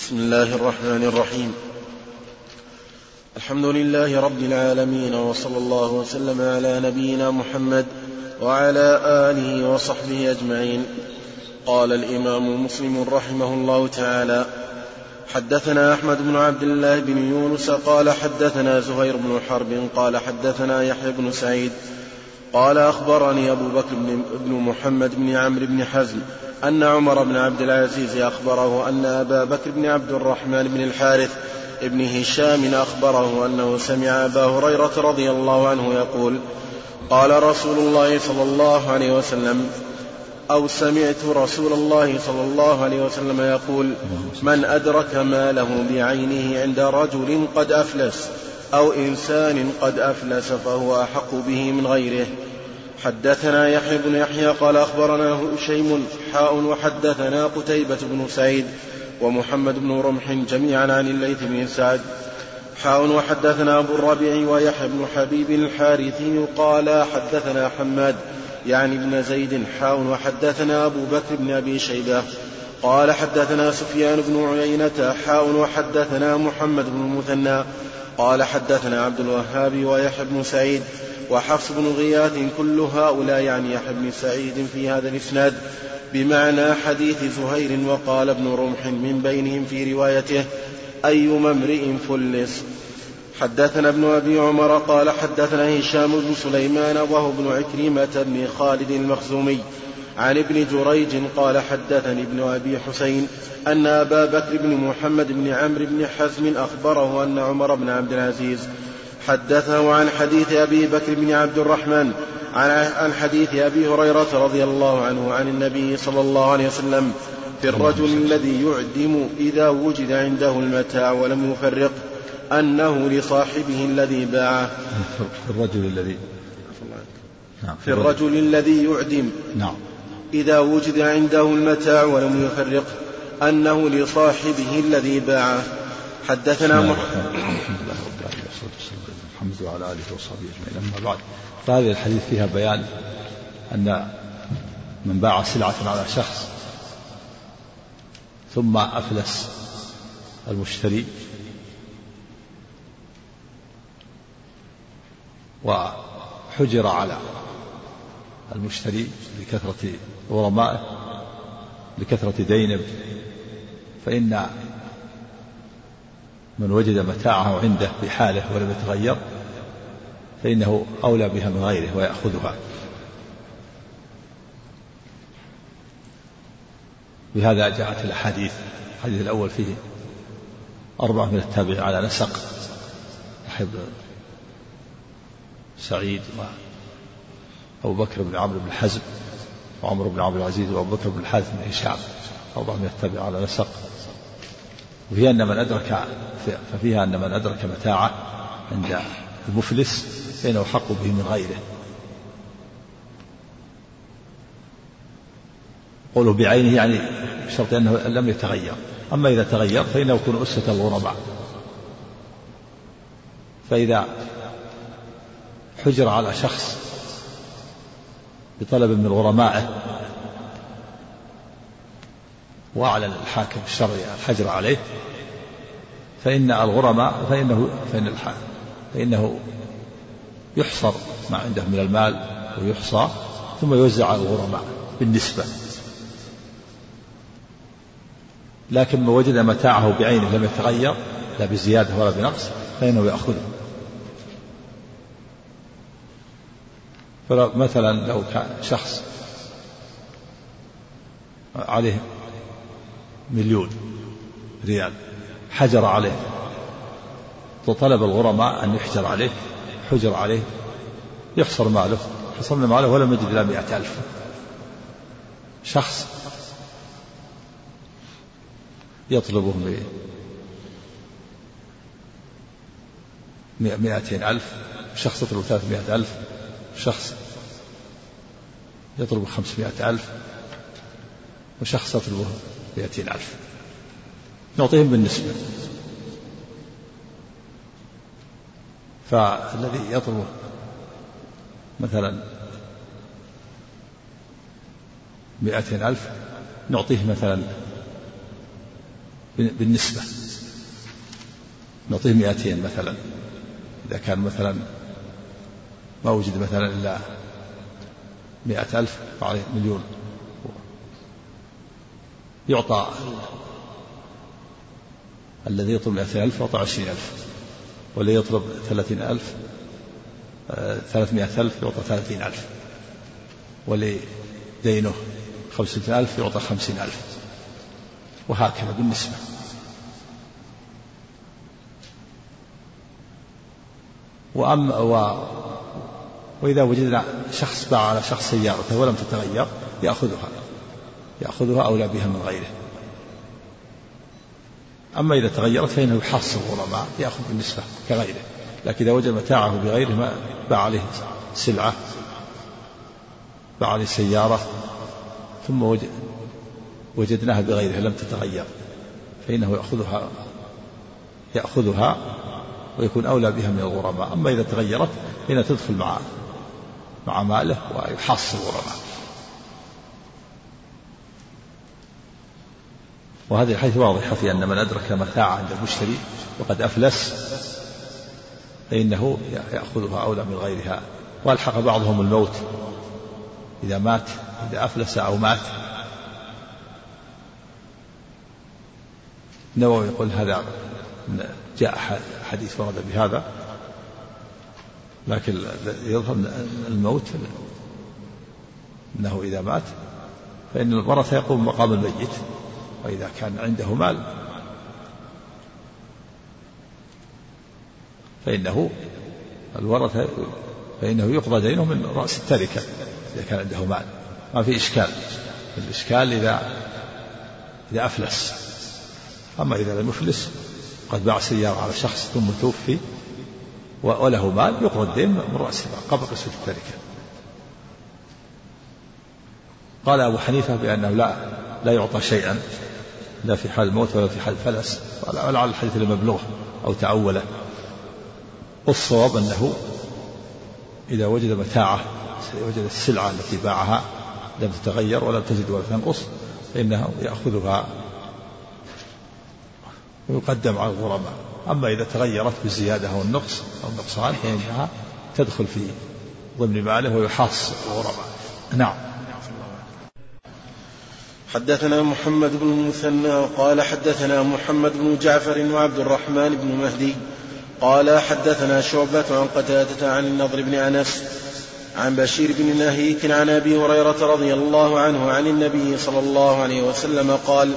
بسم الله الرحمن الرحيم. الحمد لله رب العالمين وصلى الله وسلم على نبينا محمد وعلى آله وصحبه أجمعين. قال الإمام مسلم رحمه الله تعالى حدثنا أحمد بن عبد الله بن يونس قال حدثنا زهير بن حرب قال حدثنا يحيى بن سعيد قال أخبرني أبو بكر بن محمد بن عمرو بن حزم أن عمر بن عبد العزيز أخبره أن أبا بكر بن عبد الرحمن بن الحارث ابن هشام أخبره أنه سمع أبا هريرة رضي الله عنه يقول قال رسول الله صلى الله عليه وسلم أو سمعت رسول الله صلى الله عليه وسلم يقول من أدرك ماله بعينه عند رجل قد أفلس أو إنسان قد أفلس فهو أحق به من غيره. حدثنا يحيى بن يحيى قال أخبرنا هشيم حاء وحدثنا قتيبة بن سعيد ومحمد بن رمح جميعا عن الليث بن سعد. حاء وحدثنا أبو الربيع ويحيى بن حبيب الحارثي قال حدثنا حماد يعني ابن زيد. حاء وحدثنا أبو بكر بن أبي شيبة قال حدثنا سفيان بن عيينة. حاء وحدثنا محمد بن المثنى قال حدثنا عبد الوهاب ويحيى بن سعيد وحفص بن غياث كل هؤلاء يعني يحيى بن سعيد في هذا الإسناد بمعنى حديث زهير وقال ابن رمح من بينهم في روايته أيما امرئ فلس. حدثنا ابن أبي عمر قال حدثنا هشام بن سليمان وهو ابن عكرمة بن خالد المخزومي. عن ابن جريج قال حدثني ابن أبي حسين أن أبا بكر بن محمد بن عمرو بن حزم أخبره أن عمر بن عبد العزيز حدثه عن حديث أبي بكر بن عبد الرحمن عن حديث أبي هريرة رضي الله عنه عن النبي صلى الله عليه وسلم في الرجل الذي يعدم إذا وجد عنده المتاع ولم يفرق أنه لصاحبه الذي باعه. في الرجل الذي نعم في الرجل. الذي يعدم نعم. إذا وجد عنده المتاع ولم يفرق أنه لصاحبه الذي باعه. حدثنا محمد محمد وعلى آله وصحبه أجمعين. أما بعد فهذه الحديث فيها بيان أن من باع سلعة على شخص ثم أفلس المشتري وحجر على المشتري لكثرة غرمائه لكثرة دينه فإن من وجد متاعه عنده بحاله ولم يتغير فإنه أولى بها من غيره ويأخذها. بهذا جاءت الأحاديث. الحديث الأول فيه أربعة من التابعين على نسق. أحب سعيد وأبو بكر بن عمرو بن حزم وعمر بن عبد العزيز وأبو بكر بن الحارث بن هشام. أربعة من التابعين على نسق. وفيها أن من أدرك ففيها أن من أدرك متاعه عند المفلس فإنه حق به من غيره. قوله بعينه يعني بشرط أنه لم يتغير. أما إذا تغير فإنه يكون أسة الغرباء فإذا حجر على شخص بطلب من غرمائه وأعلن الحاكم الشرعي الحجر عليه فإن الغرماء فإنه فإن فإنه يحصر ما عنده من المال ويحصى ثم يوزع على الغرماء بالنسبة. لكن ما وجد متاعه بعينه لم يتغير لا بزيادة ولا بنقص فإنه يأخذه. فمثلا لو كان شخص عليه مليون ريال حجر عليه وطلب الغرماء أن يحجر عليه حجر عليه يحصر ماله حصرنا ماله ولم يجد إلا مئة ألف. شخص يطلبه مئتين ألف شخص يطلب ثلاثمائة ألف شخص يطلب خمسمائة ألف وشخص يطلبه مئتين ألف. نعطيهم بالنسبة. فالذي يطلب مثلا مئتين ألف نعطيه مثلا بالنسبة نعطيه مئتين مثلا. إذا كان مثلا ما وجد مثلا إلا مئة ألف فعليه مليون. يعطى الذي يطلب مئتين ألف يعطى عشرين ألف. والذي يطلب ثلاثين ألف آه، ثلاثمائة ألف يعطى ثلاثين ألف والذي دينه خمسة ألف يعطى خمسين ألف وهكذا بالنسبة. وأما و وإذا وجدنا شخص باع على شخص سيارته ولم تتغير يأخذها يأخذها أولى بها من غيره. أما إذا تغيرت فإنه يحصل الغرماء يأخذ بالنسبة كغيره. لكن إذا وجد متاعه بغيره ما باع عليه سلعة باع عليه سيارة ثم وجد وجدناها بغيرها لم تتغير فإنه يأخذها يأخذها ويكون أولى بها من الغرماء أما إذا تغيرت فإنها تدخل مع مع ماله ويحصل الغرماء وهذه الحيث واضحة في أن من أدرك متاع عند المشتري وقد أفلس فإنه يأخذها أولى من غيرها. وألحق بعضهم الموت. إذا مات إذا أفلس أو مات. النووي يقول هذا جاء حديث ورد بهذا. لكن يظهر الموت إنه إذا مات فإن الورثة يقوم مقام الميت. وإذا كان عنده مال. فإنه الورثة فإنه يقضى دينه من رأس التركة إذا كان عنده مال. ما في إشكال. الإشكال إذا إذا أفلس. أما إذا لم يفلس قد باع سيارة على شخص ثم توفي وله مال يقضى الدين من رأس المال قبل قسمة التركة. قال أبو حنيفة بأنه لا لا يعطى شيئا. لا في حال الموت ولا في حال الفلس ولعل الحديث المبلوغ أو تأوله والصواب أنه إذا وجد متاعة وجد السلعة التي باعها لم تتغير ولم تزد ولا تنقص فإنه يأخذها ويقدم على الغرماء أما إذا تغيرت بالزيادة أو النقص أو النقصان فإنها تدخل في ضمن ماله ويحاص الغرماء نعم. حدثنا محمد بن المثنى قال حدثنا محمد بن جعفر وعبد الرحمن بن مهدي قال حدثنا شعبة عن قتادة عن النضر بن أنس عن بشير بن نهيك عن أبي هريرة رضي الله عنه عن النبي صلى الله عليه وسلم قال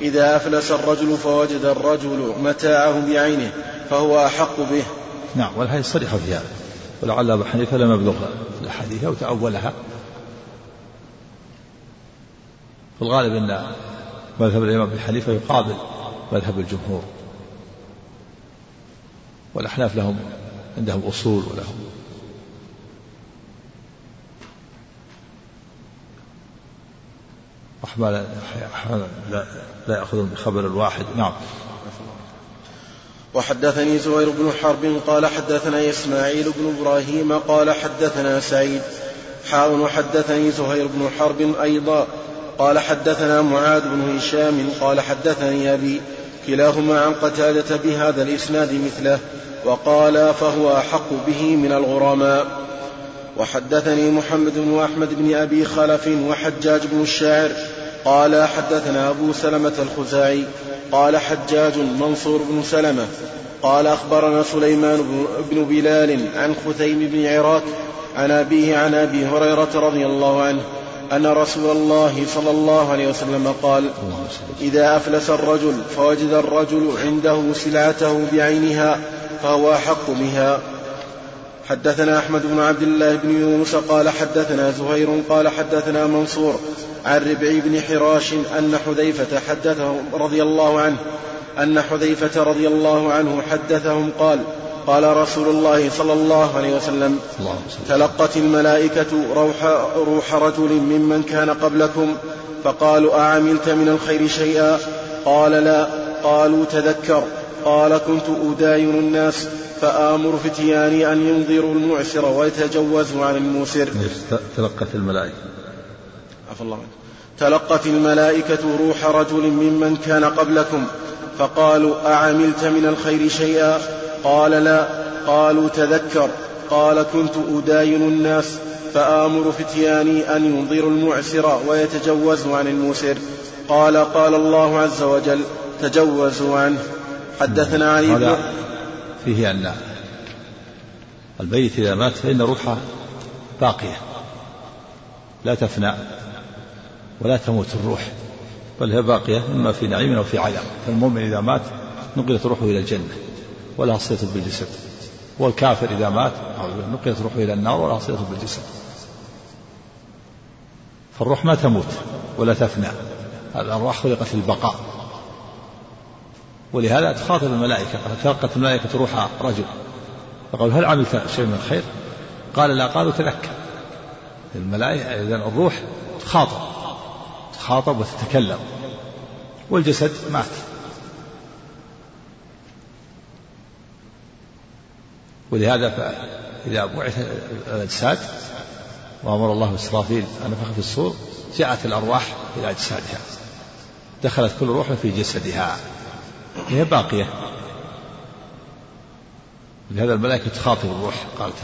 إذا أفلس الرجل فوجد الرجل متاعه بعينه فهو أحق به. نعم والحديث صريح في هذا ولعل أبا حنيفة لم يبلغ الأحاديث أو تأولها. في الغالب أن مذهب الإمام أبي حنيفة يقابل مذهب الجمهور. والأحناف لهم عندهم أصول ولهم. أحمال لا, لا يأخذون بخبر الواحد. نعم. وحدثني زهير بن حرب قال حدثنا إسماعيل بن إبراهيم قال حدثنا سعيد. حاء وحدثني زهير بن حرب أيضا قال حدثنا معاذ بن هشام قال حدثني أبي كلاهما عن قتادة بهذا الإسناد مثله وقال فهو أحق به من الغرماء. وحدثني محمد بن أحمد بن أبي خلف وحجاج بن الشاعر قال حدثنا أبو سلمة الخزاعي قال حجاج منصور بن سلمة قال أخبرنا سليمان بن بلال عن خثيم بن عراك عن أبيه عن أبي هريرة رضي الله عنه أن رسول الله صلى الله عليه وسلم قال إذا أفلس الرجل فوجد الرجل عنده سلعته بعينها فهو أحق بها. حدثنا أحمد بن عبد الله بن يونس قال حدثنا زهير قال حدثنا منصور عن ربعي بن حراش أن حذيفة حدثهم رضي الله عنه أن حذيفة رضي الله عنه حدثهم قال قال رسول الله صلى الله عليه وسلم تلقت الملائكة روح, روح رجل ممن كان قبلكم فقالوا أعملت من الخير شيئا؟ قال لا قالوا تذكر. قال كنت أداين الناس فآمر فتياني أن ينظروا المعسر ويتجوزوا عن الموسر. تلقت الملائكة. عفى الله عنه تلقت الملائكة روح رجل ممن كان قبلكم فقالوا أعملت من الخير شيئا؟ قال لا قالوا تذكر. قال كنت أداين الناس فآمر فتياني أن ينظروا المعسر ويتجوزوا عن الموسر. قال قال الله عز وجل تجوزوا عنه. حدثنا علي بن فيه أن البيت إذا مات فإن روحه باقية لا تفنى ولا تموت الروح بل هي باقية إما في نعيم أو في عذاب فالمؤمن إذا مات نقلت روحه إلى الجنة. ولا صلة بالجسد. والكافر إذا مات نقلت روحه إلى النار ولا صلة بالجسد. فالروح ما تموت ولا تفنى. الأرواح خلقت للبقاء ولهذا تخاطب الملائكة تلقت الملائكة روح رجل. فقالوا هل عملت شيء من الخير؟ قال لا قالوا تذكر. الملائكة إذا الروح تخاطب تخاطب وتتكلم. والجسد مات. ولهذا إذا بعث الأجساد وأمر الله إسرافيل أن نفخ في الصور جاءت الأرواح إلى أجسادها. دخلت كل روح في جسدها. هي باقية. لهذا الملائكة تخاطب الروح قالت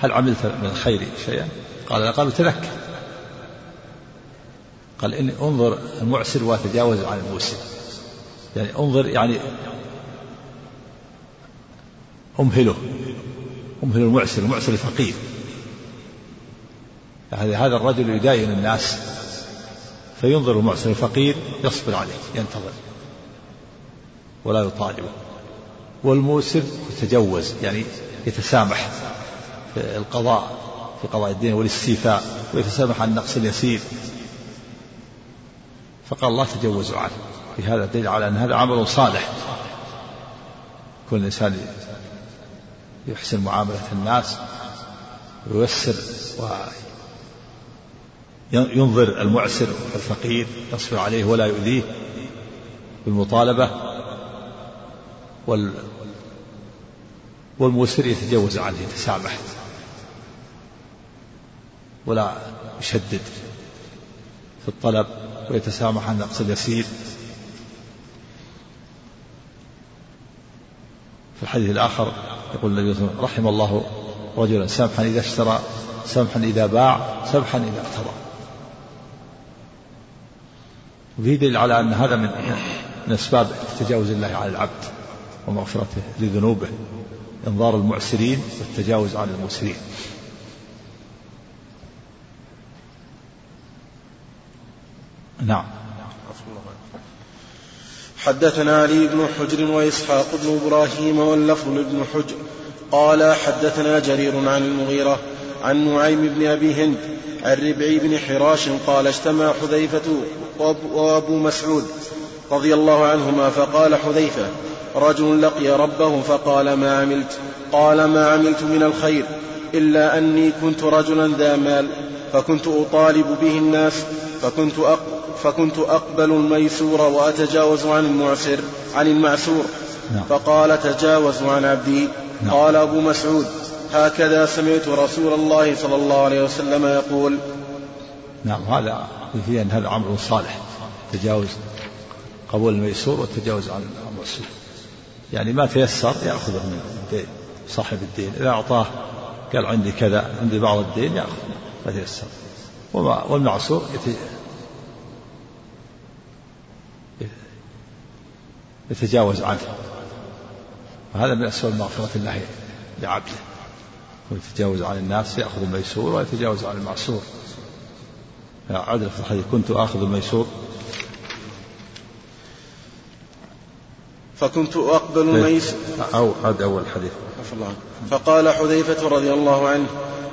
هل عملت من الخير شيئا؟ قال لا. قالوا تذكر. قال إني أنظر المعسر وتجاوز عن الموسر يعني أنظر يعني أمهله أمهل المعسر المعسر الفقير. يعني هذا الرجل يداين الناس فينظر المعسر الفقير يصبر عليه ينتظر ولا يطالبه. والموسر يتجوز يعني يتسامح في القضاء في قضاء الدين والاستيفاء ويتسامح عن النقص اليسير. فقال الله تجوزوا عنه. في هذا دليل على أن هذا عمل صالح. كل إنسان يحسن معاملة الناس وييسر وينظر المعسر والفقير يصبر عليه ولا يؤذيه بالمطالبة وال والموسر يتجوز عنه يتسامح ولا يشدد في الطلب ويتسامح عن نقص اليسير. في الحديث الآخر يقول النبي صلى الله عليه وسلم رحم الله رجلا سمحا إذا اشترى سمحا إذا باع سمحا إذا اقتضى وفي دليل على أن هذا من من أسباب تجاوز الله على العبد ومغفرته لذنوبه إنظار المعسرين والتجاوز عن المسرين. نعم. حدثنا علي بن حجر وإسحاق بن إبراهيم واللفظ بن حجر قال حدثنا جرير عن المغيرة عن نعيم بن أبي هند عن ربعي بن حراش قال اجتمع حذيفة وأبو مسعود رضي الله عنهما فقال حذيفة رجل لقي ربه فقال ما عملت؟ قال ما عملت من الخير إلا أني كنت رجلا ذا مال فكنت أطالب به الناس فكنت فكنت أقبل الميسور وأتجاوز عن المعسر عن المعسور. نعم. فقال تجاوزوا عن عبدي. نعم. قال أبو مسعود هكذا سمعت رسول الله صلى الله عليه وسلم يقول. نعم هذا فيه أن هذا أمر صالح. تجاوز قبول الميسور والتجاوز عن المعسور. يعني ما تيسر يأخذه من الدين صاحب الدين. إذا أعطاه قال عندي كذا عندي بعض الدين يأخذ ما تيسر. والمعسور يتجاوز عنه وهذا من أسباب مغفرة الله لعبده. ويتجاوز عن الناس يأخذ الميسور ويتجاوز عن المعسور عدل في الحديث كنت آخذ الميسور. فكنت أقبل الميسور. أو هذا أول حديث فقال حذيفة رضي الله عنه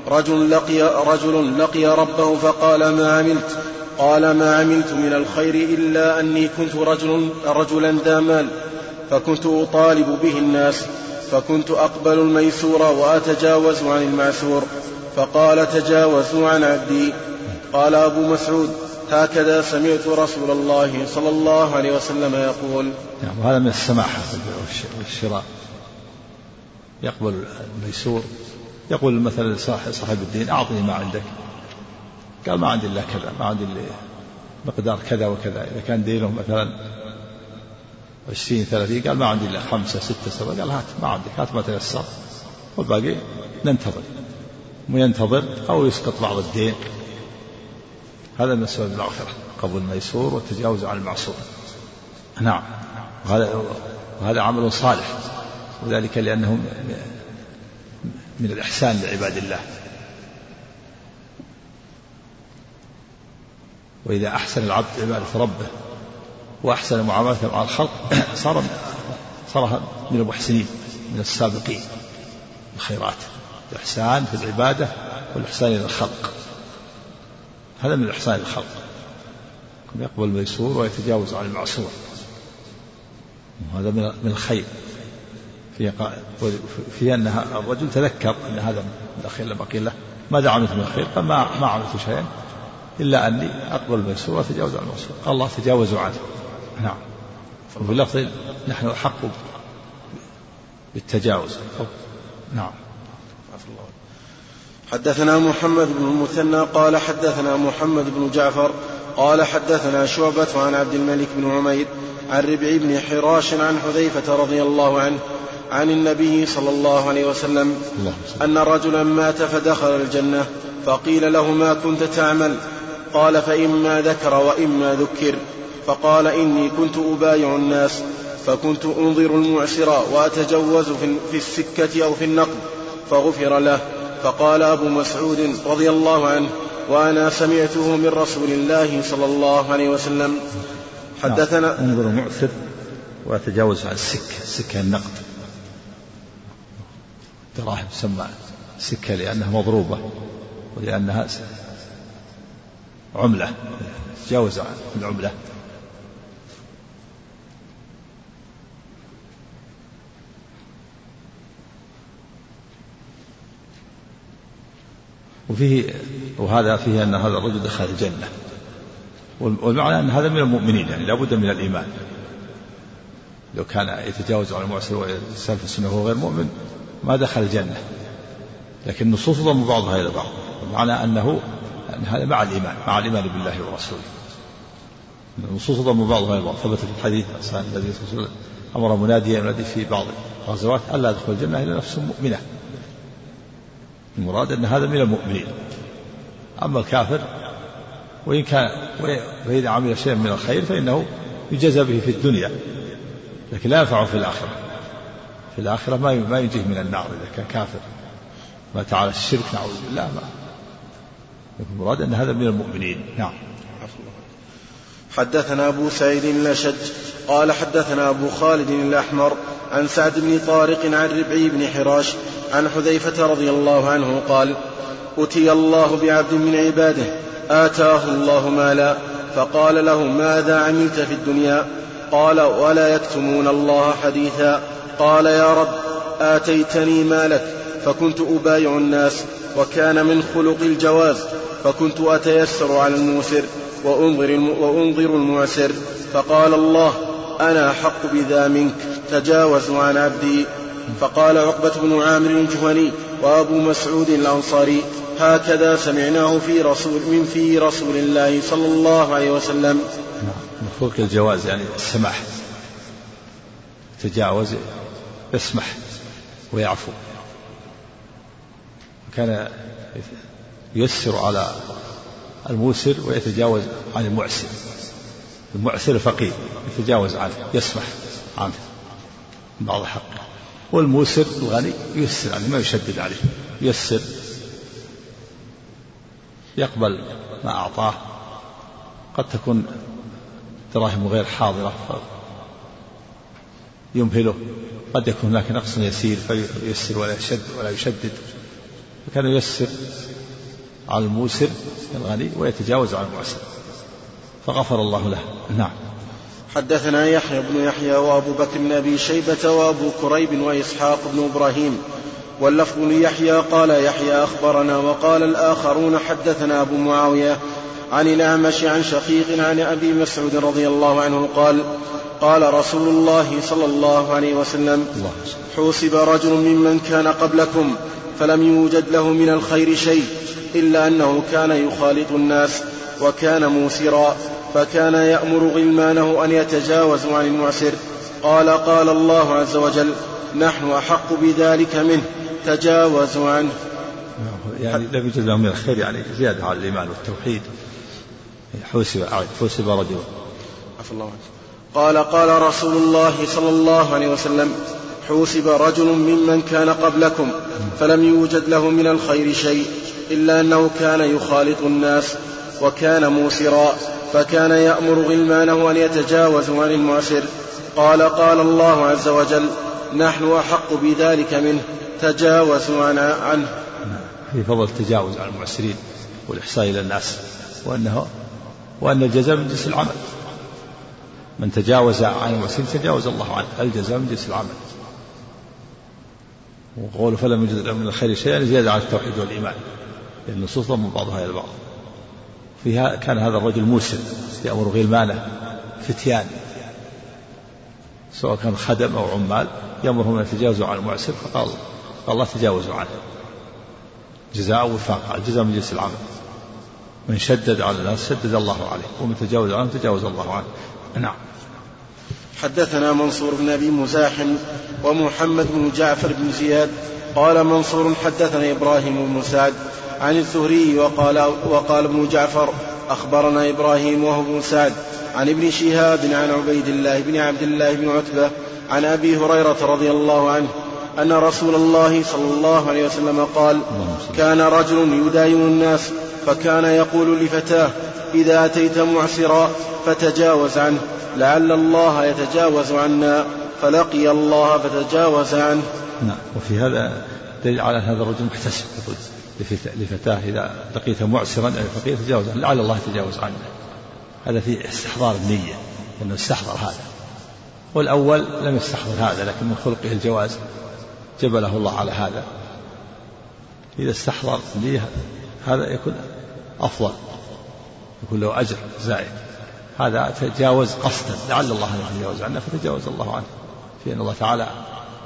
رجل لقي رجل لقي ربه فقال ما عملت. قال ما عملت من الخير إلا أني كنت رجل رجلا ذا مال فكنت أطالب به الناس فكنت أقبل الميسور وأتجاوز عن المعسور فقال تجاوزوا عن عبدي. قال أبو مسعود هكذا سمعت رسول الله صلى الله عليه وسلم يقول. نعم وهذا من السماحة والشراء. يقبل الميسور يقول مثلا صاحب الدين أعطني ما عندك. قال ما عندي إلا كذا ما عندي إلا مقدار كذا وكذا. إذا كان دينهم مثلا عشرين ثلاثين قال ما عندي إلا خمسة ستة سبعة. قال هات ما عندك هات ما تيسر. والباقي ننتظر. وينتظر أو يسقط بعض الدين. هذا من أسباب المغفرة قبول الميسور والتجاوز عن المعصوم. نعم. وهذا وهذا عمل صالح. وذلك لأنه من الإحسان لعباد الله. وإذا أحسن العبد عبادة ربه وأحسن معاملته مع الخلق صار صار من المحسنين من السابقين الخيرات الإحسان في العبادة والإحسان إلى الخلق. هذا من الإحسان إلى الخلق. يقبل الميسور ويتجاوز عن المعصور. وهذا من الخير. في في أن الرجل تذكر أن هذا من الخير لما قيل له ماذا عملت من الخير؟ قال ما ما عملت شيئا. إلا أني أقبل الميسور وأتجاوز عن المعصور قال الله تجاوزوا عنه نعم. وفي اللفظ نحن أحق بالتجاوز. نعم. حدثنا محمد بن المثنى قال حدثنا محمد بن جعفر قال حدثنا شعبة عن عبد الملك بن عمير عن ربع بن حراش عن حذيفة رضي الله عنه عن النبي صلى الله عليه وسلم أن رجلا مات فدخل الجنة فقيل له ما كنت تعمل؟ قال فإما ذكر وإما ذكر فقال إني كنت أبايع الناس فكنت أنظر المعسر وأتجوز في السكة أو في النقد فغفر له فقال أبو مسعود رضي الله عنه وأنا سمعته من رسول الله صلى الله عليه وسلم حدثنا نعم. أنظر المعسر وأتجاوز عن السكة السكة النقد دراهم تسمى سكة لأنها مضروبة ولأنها عملة. تجاوز العملة. وفيه وهذا فيه أن هذا الرجل دخل الجنة. والمعنى أن هذا من المؤمنين يعني لابد من الإيمان. لو كان يتجاوز على المعسر ويستنفس السنة وهو غير مؤمن ما دخل الجنة. لكن النصوص ضم بعضها إلى بعض. المعنى أنه أن هذا مع الإيمان مع الإيمان بالله ورسوله. النصوص ضم بعضها بعض ثبت في الحديث الذي أمر مناديا ينادي في بعض الغزوات ألا يدخل الجنة إلا نفس مؤمنة. المراد أن هذا من المؤمنين. أما الكافر وإن كان وإذا عمل شيئا من الخير فإنه يجازى به في الدنيا لكن لا ينفعه في الآخرة. في الآخرة ما ما ينجيه من النار إذا كان كافر. ما تعالى الشرك نعوذ بالله ما المراد أن هذا من المؤمنين. نعم. حدثنا أبو سعيد الأشج قال حدثنا أبو خالد الأحمر عن سعد بن طارق عن ربعي بن حراش عن حذيفة رضي الله عنه قال أتي الله بعبد من عباده آتاه الله مالا فقال له ماذا عملت في الدنيا؟ قال ولا يكتمون الله حديثا. قال يا رب آتيتني مالك فكنت أبايع الناس وكان من خلق الجواز. فكنت أتيسر على الموسر وأنظر, وأنظر المعسر. فقال الله أنا أحق بذا منك تجاوزوا عن عبدي. فقال عقبة بن عامر الجهني وأبو مسعود الأنصاري هكذا سمعناه في رسول من في رسول الله صلى الله عليه وسلم. خلق الجواز يعني السماح تجاوز يسمح ويعفو. كان ييسر على الموسر ويتجاوز عن المعسر. المعسر الفقير يتجاوز عنه يسمح عنه. بعض حقه والموسر الغني ييسر عليه ما يشدد عليه. ييسر. يقبل ما أعطاه. قد تكون دراهم غير حاضرة يمهله قد يكون هناك نقص يسير فييسر ولا يشد ولا يشدد. فكان ييسر. على الموسر الغني ويتجاوز على المعسر فغفر الله له. نعم. حدثنا يحيى بن يحيى وابو بكر بن أبي شيبة وابو كريب وإسحاق بن إبراهيم. واللفظ ليحيى قال يحيى أخبرنا وقال الآخرون حدثنا أبو معاوية عن الأعمش عن شقيق عن أبي مسعود رضي الله عنه قال قال رسول الله صلى الله عليه وسلم حوسب رجل ممن كان قبلكم فلم يوجد له من الخير شيء إلا أنه كان يخالط الناس وكان موسرا فكان يأمر غلمانه أن يتجاوزوا عن المعسر. قال قال الله عز وجل نحن أحق بذلك منه تجاوزوا عنه. يعني لم يوجد لهم من الخير يعني زيادة على الإيمان والتوحيد. حوسب حوسب رجل. عفى الله عنه قال قال رسول الله صلى الله عليه وسلم حوسب رجل ممن كان قبلكم فلم يوجد له من الخير شيء إلا أنه كان يخالط الناس وكان موسرا فكان يأمر غلمانه أن يتجاوزوا عن المعسر. قال قال الله عز وجل نحن أحق بذلك منه تجاوزوا عن عنه. في فضل التجاوز عن المعسرين والإحسان إلى الناس وأنه وأن الجزاء من جنس العمل. من تجاوز عن المعسرين تجاوز الله عنه الجزاء من جنس العمل. وقوله فلم يجد من الخير شيئا زيادة على التوحيد والإيمان النصوص ضم بعضها إلى بعض. فيها كان هذا الرجل موسر يأمر غلمانه فتيان. سواء كان خدم أو عمال يأمرهم أن يتجاوزوا عن المعسر فقال قال الله تجاوزوا عنه. جزاء وفاق الجزاء من جنس العمل. من شدد على الناس شدد الله عليه. ومن تجاوز عنه تجاوز الله عنه. نعم. حدثنا منصور بن أبي مزاحم ومحمد بن جعفر بن زياد قال منصور حدثنا إبراهيم بن سعد عن الزهري وقال وقال ابن جعفر أخبرنا إبراهيم وهو بن سعد عن ابن شهاب عن عبيد الله بن عبد الله بن عتبة عن أبي هريرة رضي الله عنه أن رسول الله صلى الله عليه وسلم قال كان رجل يداين الناس فكان يقول لفتاه إذا أتيت معسرا فتجاوز عنه لعل الله يتجاوز عنا فلقي الله فتجاوز عنه. نعم وفي هذا دليل على هذا الرجل محتسب لفتاه إذا لقيت معسرا أي فقير تجاوز عنه لعل الله يتجاوز عنه. هذا في استحضار النية أنه استحضر هذا. والأول لم يستحضر هذا لكن من خلقه الجواز جبله الله على هذا. إذا استحضر النية هذا يكون أفضل. يكون له أجر زائد. هذا تجاوز قصدا. لعل الله أن يتجاوز عنه فتجاوز الله عنه. في أن الله تعالى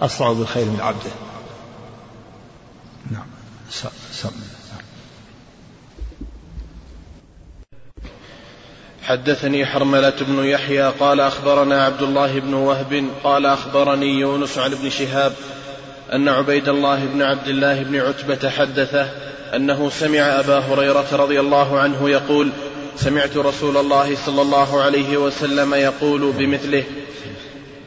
أسرع بالخير من عبده. نعم. سم. حدثني حرملة بن يحيى قال أخبرنا عبد الله بن وهب قال أخبرني يونس عن ابن شهاب أن عبيد الله بن عبد الله بن عتبة حدثه أنه سمع أبا هريرة رضي الله عنه يقول سمعت رسول الله صلى الله عليه وسلم يقول بمثله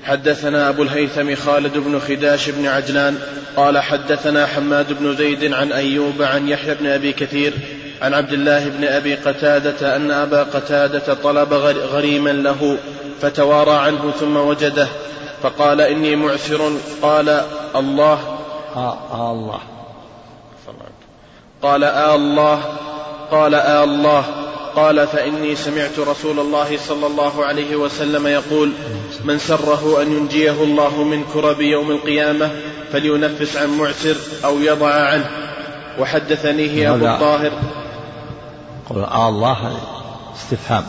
حدثنا أبو الهيثم خالد بن خداش بن عجلان قال حدثنا حماد بن زيد عن أيوب عن يحيى بن أبي كثير عن عبد الله بن أبي قتادة أن أبا قتادة طلب غريما له فتوارى عنه ثم وجده فقال إني معسر. قال الله. آه, آه الله. قال آه الله. قال آه الله. قال فإني سمعت رسول الله صلى الله عليه وسلم يقول من سره أن ينجيه الله من كرب يوم القيامة فلينفس عن معسر أو يضع عنه. وحدثنيه أبو الطاهر. قول آه الله استفهام.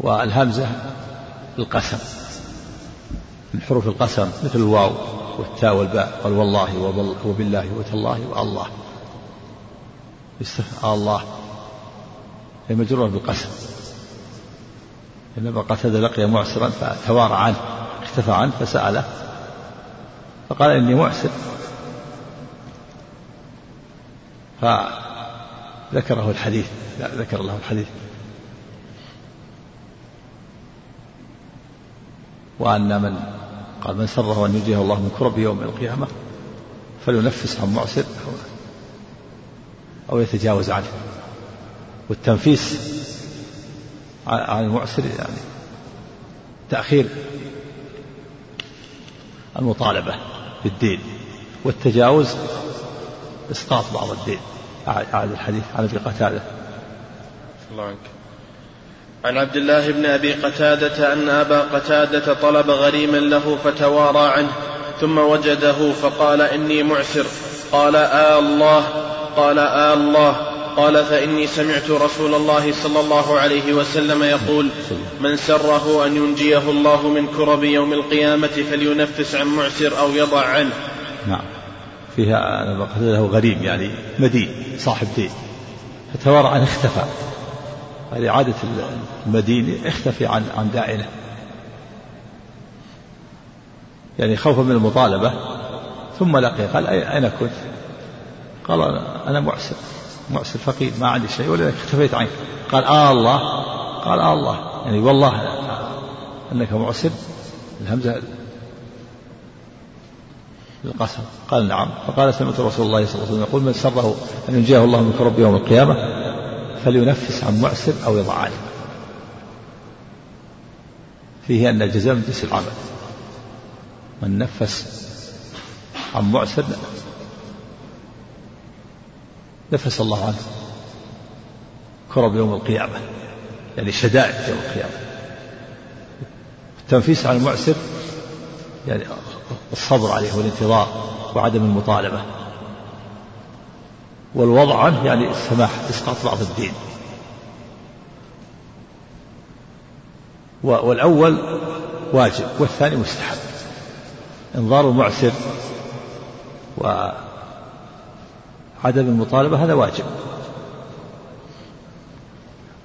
والهمزة القسم. من حروف القسم مثل الواو. والتاء والباء. قال والله وبالله وتالله والله. آه الله. هي مجرورة بالقسم. إنما قتل لقي معسرا فتوارى عنه اختفى عنه فسأله. فقال إني معسر. فذكره الحديث. لا ذكر له الحديث. وأن من قال من سره أن يجيه الله من كرب يوم القيامة فلينفس عن معسر أو يتجاوز عنه. والتنفيس عن المعسر يعني تأخير المطالبة بالدين. والتجاوز إسقاط بعض الدين. أعد الحديث عن أبي قتادة. الله عنك عن عبد الله بن أبي قتادة أن أبا قتادة طلب غريما له فتوارى عنه ثم وجده فقال إني معسر. قال آه الله. قال آه الله. قال فإني سمعت رسول الله صلى الله عليه وسلم يقول من سره أن ينجيه الله من كرب يوم القيامة فلينفس عن معسر أو يضع عنه. نعم. فيها له غريب يعني مدين صاحب دين. تورع اختفى. هذه عادة المدينة اختفي عن عن داعنه يعني خوفا من المطالبة ثم لقي قال أين كنت؟ قال أنا معسر معسر فقير ما عندي شيء ولذلك اختفيت عنك. قال آه الله قال آه الله. يعني والله أنك معسر الهمزة القسم قال نعم. فقال سمعت رسول الله صلى الله عليه وسلم يقول من سره أن ينجيه الله من كرب يوم القيامة فلينفس عن معسر أو يضع عنه فيه أن الجزاء من جنس العمل. من نفس عن معسر نفس الله عنه. كرب يوم القيامة يعني شدائد يوم القيامة. التنفيس عن المعسر يعني الصبر عليه والانتظار وعدم المطالبة. والوضع عنه يعني السماح إسقاط بعض الدين. والأول واجب والثاني مستحب. إنظار المعسر وعدم المطالبة هذا واجب.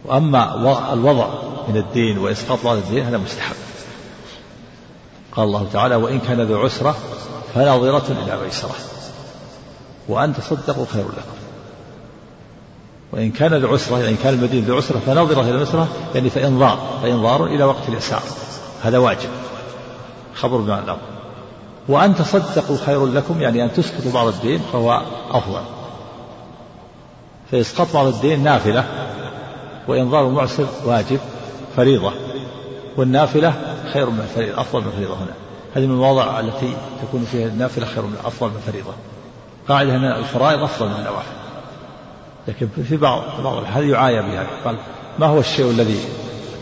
وأما الوضع من الدين وإسقاط بعض الدين هذا مستحب. قال الله تعالى وإن كان ذو عسرة فناظرة إلى ميسرة وأن تصدقوا خير لكم. وإن كان ذو عسرة يعني إن كان المدين ذو عسرة فناظرة إلى ميسرة يعني فإنظار فإنظار إلى وقت اليسار. هذا واجب. خبر بمعنى الأمر وأن تصدقوا خير لكم يعني أن تسقطوا بعض الدين فهو أفضل. فإسقاط بعض الدين نافلة. وإنظار المعسر واجب فريضة. والنافلة خير من الفريضة أفضل من الفريضة هنا. هذه من المواضع التي تكون فيها النافلة خير من أفضل من الفريضة قاعدة أن الفرائض أفضل من النوافل. لكن في بعض بعض هذه يعايى بها؟ قال ما هو الشيء الذي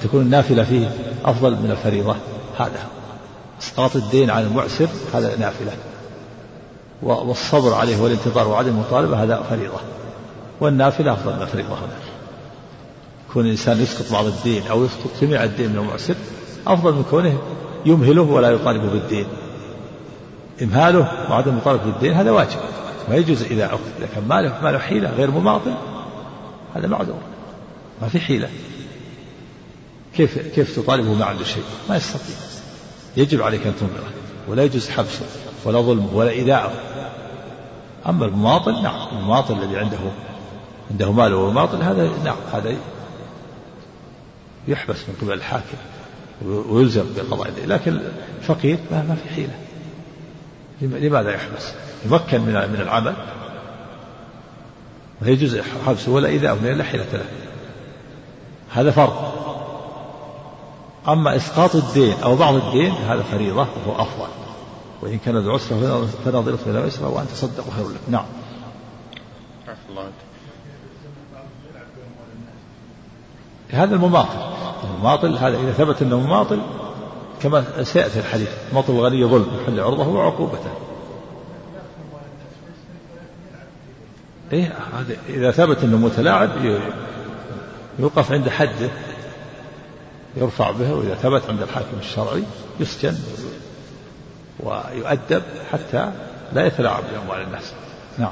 تكون النافلة فيه أفضل من الفريضة؟ هذا. إسقاط الدين عن المعسر هذا نافلة. والصبر عليه والانتظار وعدم المطالبة هذا فريضة. والنافلة أفضل من الفريضة هنا. كون الإنسان يسقط بعض الدين أو يسقط جميع الدين من المعسر أفضل من كونه يمهله ولا يطالب بالدين. إمهاله وعدم المطالبة بالدين هذا واجب. ما يجوز إذا أخذ كان ماله ماله حيلة غير مماطل هذا معذور. ما في حيلة. كيف كيف تطالبه ما عنده شيء؟ ما يستطيع. يجب عليك أن تنظره ولا يجوز حبسه ولا ظلمه ولا إيذاءه أما المماطل نعم. المماطل الذي عنده عنده مال ومماطل هذا نعم هذا يحبس من قبل الحاكم ويلزم بقضاء لكن الفقير ما, ما في حيلة. لماذا يحبس؟ يمكن من من العمل لا يجوز حبسه ولا إذا لا حيلة له. هذا فرض. أما إسقاط الدين أو بعض الدين هذا فريضة وهو أفضل. وإن كان ذو عسرة فناظرة إلى عسرة وأن تصدقوا خير لكم نعم. هذا المماطل. المماطل هذا إذا ثبت أنه مماطل كما سيأتي الحديث. مطل الغني ظلم يحل عرضه وعقوبته. إيه إذا ثبت أنه متلاعب يوقف عند حده يرفع به وإذا ثبت عند الحاكم الشرعي يسجن ويؤدب حتى لا يتلاعب بأموال الناس. نعم.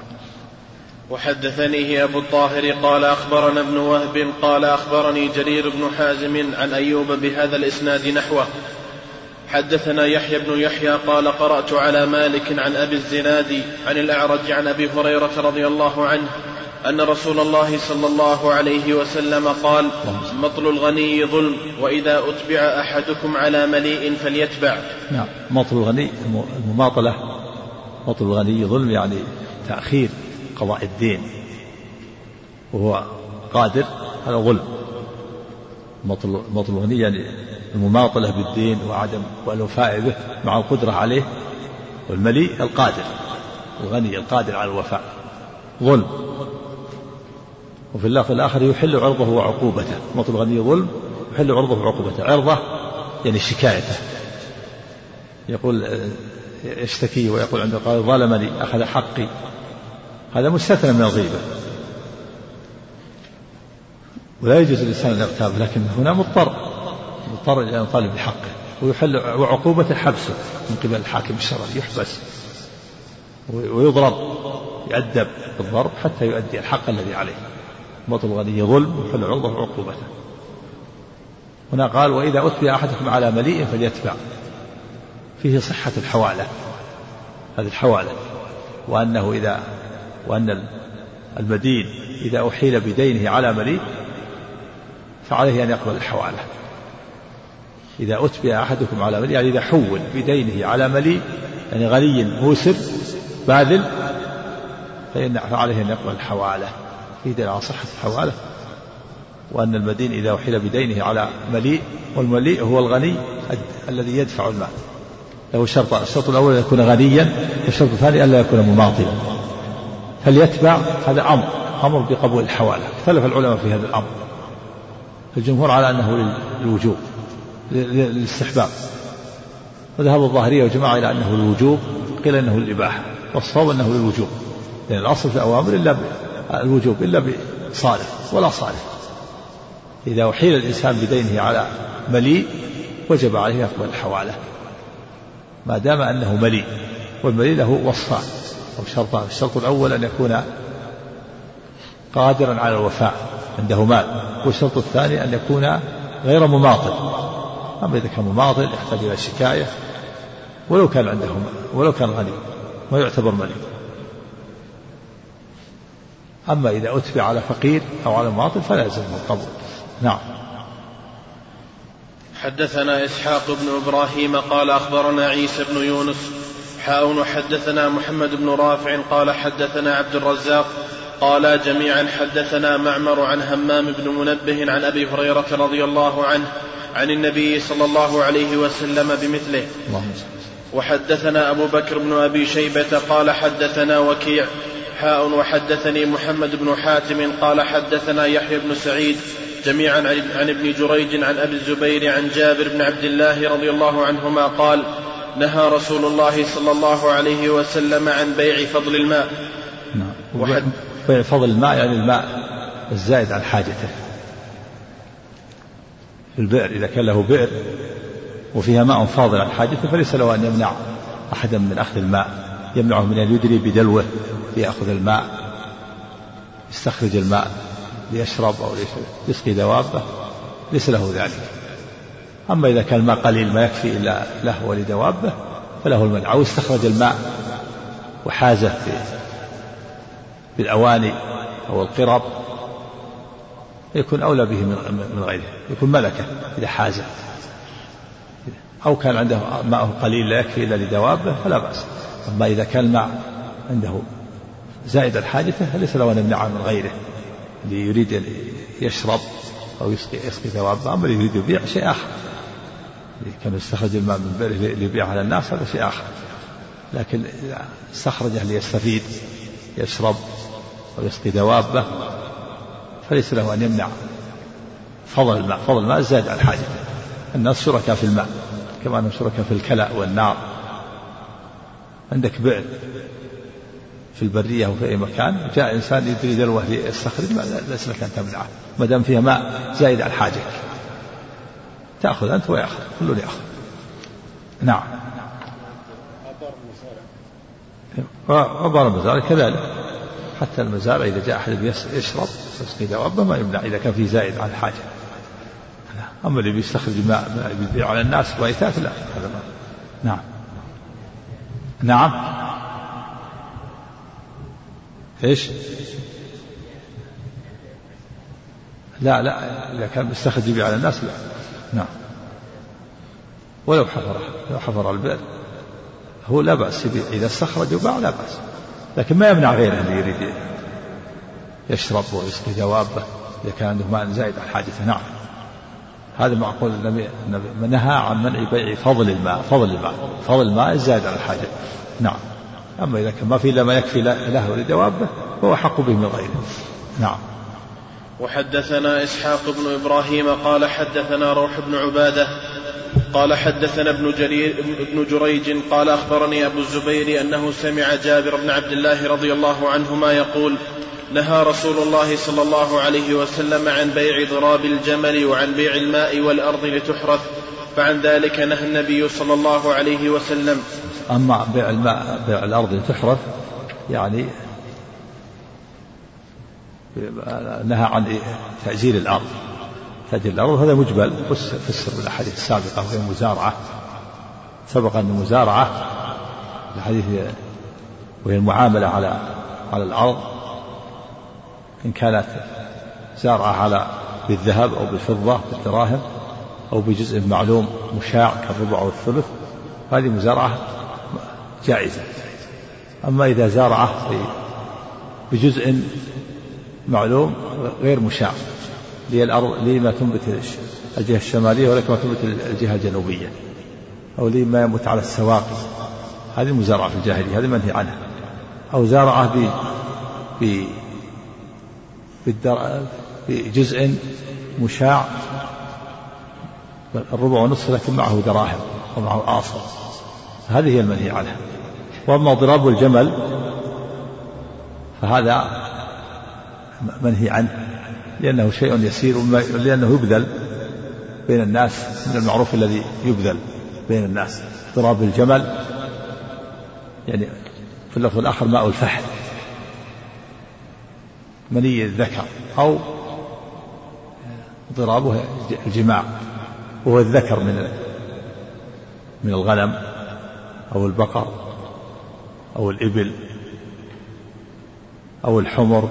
وحدثنيه أبو الطاهر قال أخبرنا ابن وهب قال أخبرني جرير بن حازم عن أيوب بهذا الإسناد نحوه. حدثنا يحيى بن يحيى قال قرأت على مالك عن أبي الزناد عن الأعرج عن أبي هريرة رضي الله عنه أن رسول الله صلى الله عليه وسلم قال مطل الغني ظلم وإذا أتبع أحدكم على مليء فليتبع. نعم مطل الغني المماطلة. مطل الغني ظلم يعني تأخير قضاء الدين. وهو قادر هذا ظلم مطل مطل الغني يعني المماطلة بالدين وعدم والوفاء به مع القدرة عليه والمليء القادر الغني القادر على الوفاء. ظلم. وفي اللفظ الآخر يحل عرضه وعقوبته. مطل الغني ظلم يحل عرضه وعقوبته. عرضة يعني شكايته. يقول يشتكي ويقول عند قال ظلمني أخذ حقي. هذا مستثنى من الغيبة. ولا يجوز للإنسان يغتاب لكن هنا مضطر. مضطر إلى أن يطالب بحقه ويحل وعقوبة حبسه من قبل الحاكم الشرعي يحبس ويضرب يؤدب بالضرب حتى يؤدي الحق الذي عليه. بطل الغني ظلم وحل عرضه عقوبته. هنا قال وإذا أتبع أحدكم على مليء فليتبع. فيه صحة الحوالة هذه الحوالة. وأنه إذا وأن المدين إذا أحيل بدينه على مليء فعليه أن يقبل الحوالة. إذا أتبع أحدكم على مليء يعني إذا حول بدينه على مليء يعني غني موسر باذل فإن فعليه أن يقبل الحوالة في دليل على صحة الحوالة وأن المدين إذا أحيل بدينه على مليء والمليء هو الغني الذي يدفع المال. له شرطان الشرط الأول أن يكون غنيا والشرط الثاني ألا يكون مماطلا. فليتبع هذا أمر أمر بقبول الحوالة. اختلف العلماء في هذا الأمر. الجمهور على أنه للوجوب. للاستحباب. وذهب الظاهرية وجماعة إلى أنه الوجوب قيل أنه للإباحة والصواب أنه للوجوب. لأن الأصل في الأوامر إلا الوجوب إلا بصارف ولا صارف إذا أحيل الإنسان بدينه على مليء وجب عليه يقبل الحوالة. ما دام أنه مليء والمليء له وصفان. أو شرطان. الشرط الأول أن يكون قادرا على الوفاء عنده مال والشرط الثاني أن يكون غير مماطل. أما إذا كان مماطل يحتاج إلى شكاية ولو كان عنده ولو كان غني ما يعتبر مليء أما إذا أتبع على فقير أو على مماطل فلا يلزمه القبول نعم. حدثنا إسحاق بن إبراهيم قال أخبرنا عيسى بن يونس حاء وحدثنا محمد بن رافع قال حدثنا عبد الرزاق قال جميعا حدثنا معمر عن همام بن منبه عن أبي هريرة رضي الله عنه عن النبي صلى الله عليه وسلم بمثله. وحدثنا أبو بكر بن أبي شيبة قال حدثنا وكيع حاء وحدثني محمد بن حاتم قال حدثنا يحيى بن سعيد جميعا عن ابن جريج عن أبي الزبير عن جابر بن عبد الله رضي الله عنهما قال نهى رسول الله صلى الله عليه وسلم عن بيع فضل الماء. نعم. وحد بيع فضل الماء يعني الماء الزائد عن حاجته. البئر إذا كان له بئر وفيها ماء فاضل عن حاجته فليس له أن يمنع أحدا من أخذ الماء. يمنعه من أن يدري بدلوه ليأخذ الماء يستخرج الماء ليشرب أو يسقي دوابه ليس له ذلك. أما إذا كان الماء قليل ما يكفي إلا له ولدوابه فله المنع. أو استخرج الماء وحازه في بالأواني أو القرب يكون أولى به من غيره. يكون ملكة إذا حازه أو كان عنده ماء قليل لا يكفي إلا لدوابه فلا بأس. أما إذا كان الماء عنده زائد حاجته فليس له أن يمنعه من غيره. اللي يريد أن يشرب أو يسقي يسقي دوابه أما اللي يريد يبيع شيء آخر. كان يستخرج الماء من بئره ليبيع على الناس هذا شيء آخر. لكن استخرجه ليستفيد يشرب ويسقي دوابه فليس له أن يمنع فضل الماء. فضل الماء زاد عن حاجته الناس شركاء في الماء كما أنهم شركاء في الكلى والنار. عندك بئر في البرية أو في أي مكان جاء إنسان يدري دلوه ليستخرج ليس لك أن تمنعه. ما دام فيها ماء زايد عن حاجتك تأخذ أنت ويأخذ كل يأخذ. نعم. وبار المزارع كذلك. حتى المزارع إذا جاء أحد يشرب يسقي دوابه ما يمنع إذا كان في زايد عن الحاجة. أما اللي بيستخرج ماء بيبيع على الناس بيتات لا. هذا ما. نعم. نعم. إيش؟ لا لا. إذا كان مستخرج يبيع على الناس لا. نعم. ولو حفر لو حفر البئر هو لا بأس يبيع. إذا استخرج وباع لا بأس. لكن ما يمنع غيره اللي يريد يشرب ويسقي دوابه إذا كان عنده ماء زائد عن حاجته نعم. هذا معقول. النبي نهى عن منع بيع فضل الماء. فضل الماء. فضل الماء الزائد عن الحاجة نعم. أما إذا كان ما في إلا ما يكفي له ولدوابه فهو أحق به من غيره. نعم. وحدثنا إسحاق بن إبراهيم قال حدثنا روح بن عبادة قال حدثنا ابن جرير ابن جريج قال أخبرني أبو الزبير أنه سمع جابر بن عبد الله رضي الله عنهما يقول نهى رسول الله صلى الله عليه وسلم عن بيع ضراب الجمل وعن بيع الماء والأرض لتحرث فعن ذلك نهى النبي صلى الله عليه وسلم. أما بيع الماء بيع الأرض لتحرث يعني نهى عن تأجيل الأرض. تأجيل الأرض هذا مجبل فسر بالأحاديث السابقة وهي المزارعة سبق أن المزارعة الحديث وهي المعاملة على على الأرض. إن كانت زارعة على بالذهب أو بالفضة بالدراهم أو بجزء معلوم مشاع كالربع أو الثلث هذه مزارعة جائزة. أما إذا زارعة بجزء معلوم غير مشاع الأرض لما تنبت الجهة الشمالية ولكن ما تنبت الجهة الجنوبية أو لما ينبت على السواقي. هذه مزارعة في الجاهلية هذه منهي عنها. أو زارعه ب ب بجزء مشاع الربع ونصف لكن معه دراهم ومعه آصل. هذه هي المنهي عنها. وأما ضراب الجمل فهذا منهي عنه. لأنه شيء يسير لأنه يبذل بين الناس من المعروف الذي يبذل بين الناس. ضراب الجمل يعني في اللفظ الآخر ماء الفحل مني الذكر أو ضرابه الجماع وهو الذكر من من الغنم أو البقر أو الإبل أو الحمر.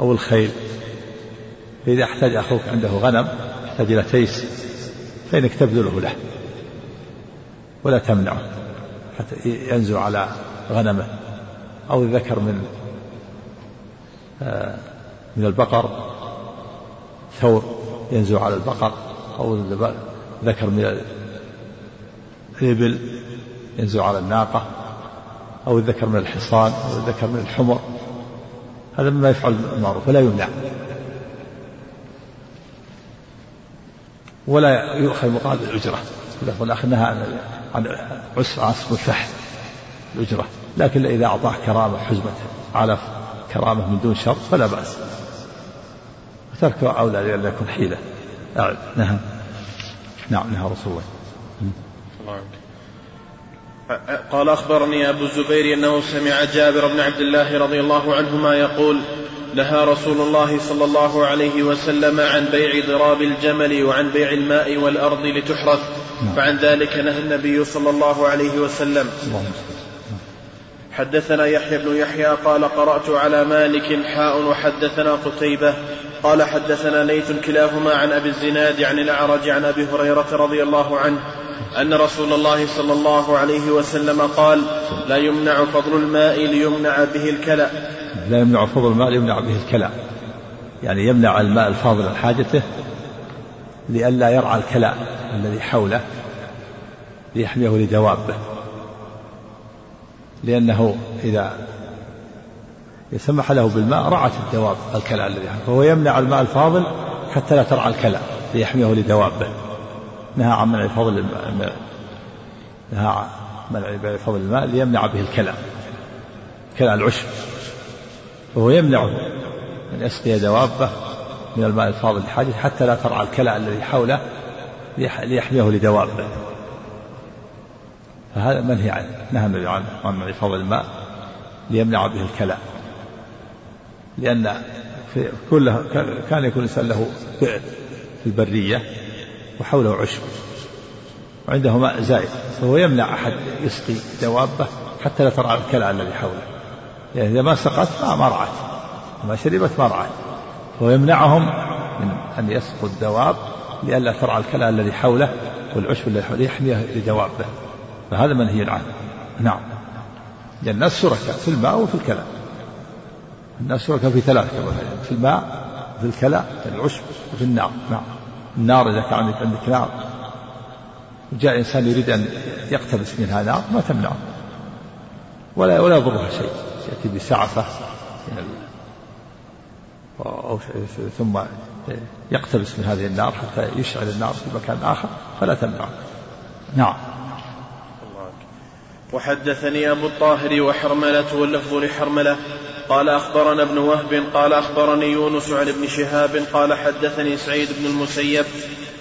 أو الخيل. فإذا احتاج أخوك عنده غنم يحتاج إلى تيس فإنك تبذله له. ولا تمنعه حتى ينزو على غنمه. أو الذكر من آه، من البقر ثور ينزو على البقر. أو الذكر من الإبل ينزو على الناقة. أو الذكر من الحصان أو الذكر من الحمر. هذا مما يفعل المعروف ولا يمنع. ولا يؤخذ مقابل الأجرة. اللفظ الآخر نهى عن عسر عصب الفحل الأجرة. لكن إذا أعطاه كرامة حزمة علف كرامة من دون شرط فلا بأس. وتركه أولى لئلا يكون حيلة. نعم. نعم نهى رسول الله. قال أخبرني أبو الزبير أنه سمع جابر بن عبد الله رضي الله عنهما يقول نهى رسول الله صلى الله عليه وسلم عن بيع ضراب الجمل وعن بيع الماء والأرض لتحرث نعم. فعن ذلك نهى النبي صلى الله عليه وسلم حدثنا يحيى بن يحيى قال قرأت على مالك حاء وحدثنا قتيبة قال حدثنا ليث كلاهما عن أبي الزناد عن الأعرج عن أبي هريرة رضي الله عنه أن رسول الله صلى الله عليه وسلم قال لا يمنع فضل الماء ليمنع به الكلى. لا يمنع فضل الماء ليمنع به الكلى. يعني يمنع الماء الفاضل عن حاجته لئلا يرعى الكلى الذي حوله ليحميه لدوابه لأنه إذا سمح له بالماء رعت الدواب الكلى الذي فهو يمنع الماء الفاضل حتى لا ترعى الكلى ليحميه لدوابه نهى عن منع فضل الماء نهى عن منع فضل الماء ليمنع به الكلى كلى العشب وهو يمنعه من يسقي دوابه من الماء الفاضل لحاجه حتى لا ترعى الكلى الذي حوله ليحميه لدوابه. فهذا منهي عنه نهى النبي عن منع فضل الماء ليمنع به الكلى. لأن في كله كان يكون الإنسان له بئر في البرية وحوله عشب. وعنده ماء زائد فهو يمنع أحد يسقي دوابه حتى لا ترعى الكلى الذي حوله. يعني إذا ما سقت ما, رعت. ما شربت ما رعت. فهو يمنعهم من أن يسقوا الدواب لئلا ترعى الكلى الذي حوله والعشب الذي حوله يحميه لدوابه. فهذا منهي عنه. نعم. لأن الناس شركاء في الماء وفي الكلى. الناس شركاء في ثلاث في الماء في الكلى في العشب وفي النار. نعم. النار إذا كان عندك نار. وجاء إنسان يريد أن يقتبس منها نار ما تمنعه. ولا ولا يضرها شيء. يأتي بسعفة أو ثم يقتبس من هذه النار حتى يشعل النار في مكان آخر فلا تمنعه. نعم. وحدثني أبو الطاهر وحرملة واللفظ لحرملة. قال أخبرنا ابن وهب قال أخبرني يونس عن ابن شهاب قال حدثني سعيد بن المسيب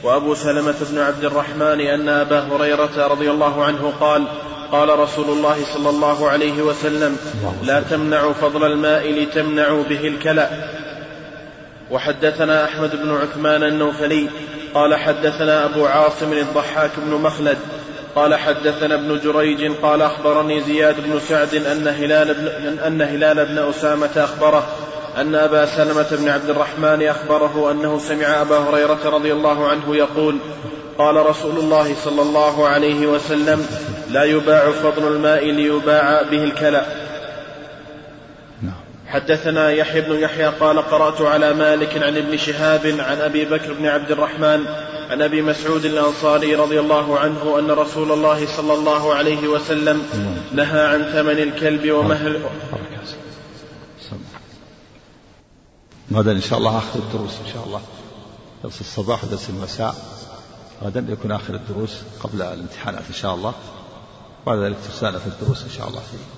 وأبو سلمة بن عبد الرحمن أن أبا هريرة رضي الله عنه قال قال رسول الله صلى الله عليه وسلم لا تمنعوا فضل الماء لتمنعوا به الكلى وحدثنا أحمد بن عثمان النوفلي قال حدثنا أبو عاصم الضحاك بن مخلد قال حدثنا ابن جريج قال أخبرني زياد بن سعد أن هلال بن, أن هلال بن أسامة أخبره أن أبا سلمة بن عبد الرحمن أخبره أنه سمع أبا هريرة رضي الله عنه يقول قال رسول الله صلى الله عليه وسلم لا يباع فضل الماء ليباع به الكلى. حدثنا يحيى بن يحيى قال قرأت على مالك عن ابن شهاب عن أبي بكر بن عبد الرحمن عن أبي مسعود الأنصاري رضي الله عنه أن رسول الله صلى الله عليه وسلم نهى عن ثمن الكلب ومهر غدا إن شاء الله آخر الدروس إن شاء الله. درس الصباح ودرس المساء. غدا يكون آخر الدروس قبل الامتحانات إن شاء الله. بعد ذلك تسأل في الدروس إن شاء الله فيه.